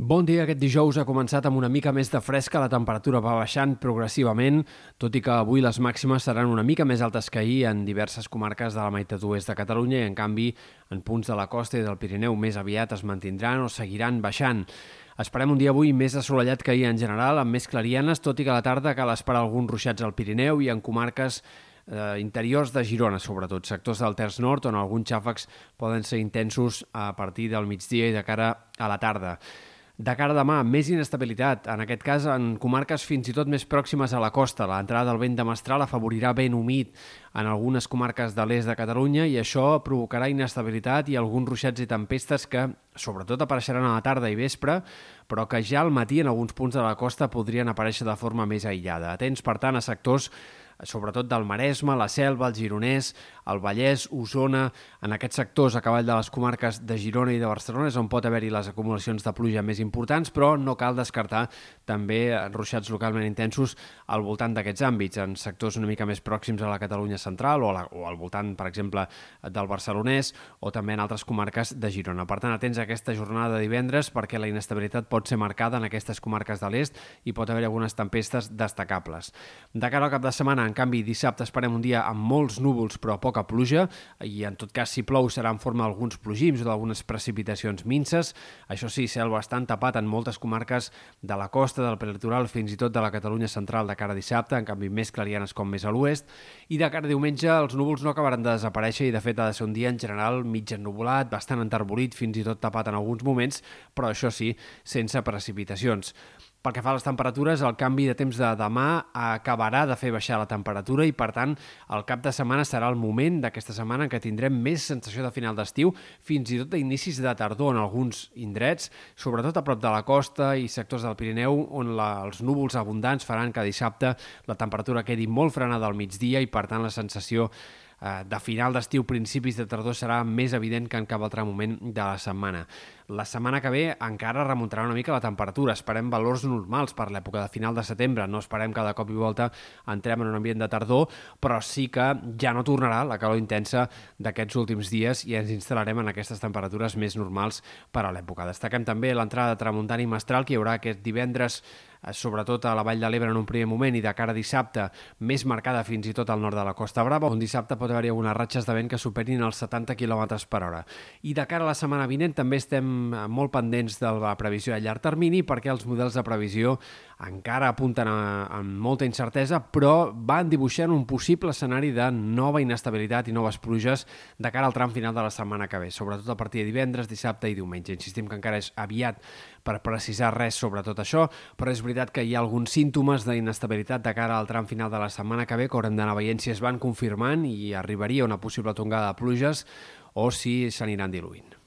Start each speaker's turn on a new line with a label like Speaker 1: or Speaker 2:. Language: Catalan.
Speaker 1: Bon dia. Aquest dijous ha començat amb una mica més de fresca, la temperatura va baixant progressivament, tot i que avui les màximes seran una mica més altes que ahir en diverses comarques de la meitat oest de Catalunya i, en canvi, en punts de la costa i del Pirineu més aviat es mantindran o seguiran baixant. Esperem un dia avui més assolellat que ahir en general, amb més clarianes, tot i que a la tarda cal esperar alguns ruixats al Pirineu i en comarques eh, interiors de Girona, sobretot, sectors del Terç Nord, on alguns xàfecs poden ser intensos a partir del migdia i de cara a la tarda. De cara a demà, més inestabilitat, en aquest cas en comarques fins i tot més pròximes a la costa. L'entrada del vent de mestral afavorirà vent humit en algunes comarques de l'est de Catalunya i això provocarà inestabilitat i alguns ruixats i tempestes que sobretot apareixeran a la tarda i vespre, però que ja al matí en alguns punts de la costa podrien aparèixer de forma més aïllada. Atents, per tant, a sectors sobretot del Maresme, la Selva, el Gironès, el Vallès, Osona, en aquests sectors a cavall de les comarques de Girona i de Barcelona és on pot haver-hi les acumulacions de pluja més importants, però no cal descartar també ruixats localment intensos al voltant d'aquests àmbits, en sectors una mica més pròxims a la Catalunya central o, la, o al voltant, per exemple, del Barcelonès o també en altres comarques de Girona. Per tant, atents a aquesta jornada de divendres perquè la inestabilitat pot ser marcada en aquestes comarques de l'est i pot haver algunes tempestes destacables. De cara al cap de setmana, en canvi, dissabte esperem un dia amb molts núvols però poca pluja i en tot cas si plou serà en forma d'alguns plogims o d'algunes precipitacions minces. Això sí, cel bastant tapat en moltes comarques de la costa, del prelitoral, fins i tot de la Catalunya central de cara a dissabte, en canvi més clarianes com més a l'oest. I de cara a diumenge els núvols no acabaran de desaparèixer i de fet ha de ser un dia en general mig ennuvolat, bastant enterbolit, fins i tot tapat en alguns moments, però això sí, sense precipitacions. Pel que fa a les temperatures, el canvi de temps de demà acabarà de fer baixar la temperatura i, per tant, el cap de setmana serà el moment d'aquesta setmana en què tindrem més sensació de final d'estiu, fins i tot d'inicis de tardor en alguns indrets, sobretot a prop de la costa i sectors del Pirineu, on la, els núvols abundants faran que dissabte la temperatura quedi molt frenada al migdia i, per tant, la sensació de final d'estiu, principis de tardor serà més evident que en cap altre moment de la setmana. La setmana que ve encara remuntarà una mica la temperatura. Esperem valors normals per l'època de final de setembre. No esperem que de cop i volta entrem en un ambient de tardor, però sí que ja no tornarà la calor intensa d'aquests últims dies i ens instal·larem en aquestes temperatures més normals per a l'època. Destaquem també l'entrada de tramuntana i mestral que hi haurà aquest divendres eh, sobretot a la Vall de l'Ebre en un primer moment i de cara a dissabte més marcada fins i tot al nord de la Costa Brava, on dissabte pot haver-hi algunes ratxes de vent que superin els 70 km per hora. I de cara a la setmana vinent també estem Eh, molt pendents de la previsió a llarg termini perquè els models de previsió encara apunten a, a molta incertesa, però van dibuixant un possible escenari de nova inestabilitat i noves pluges de cara al tram final de la setmana que ve, sobretot a partir de divendres, dissabte i diumenge. Insistim que encara és aviat per precisar res sobre tot això, però és veritat que hi ha alguns símptomes d'inestabilitat de cara al tram final de la setmana que ve que haurem d'anar veient si es van confirmant i arribaria una possible tongada de pluges o si s'aniran diluint.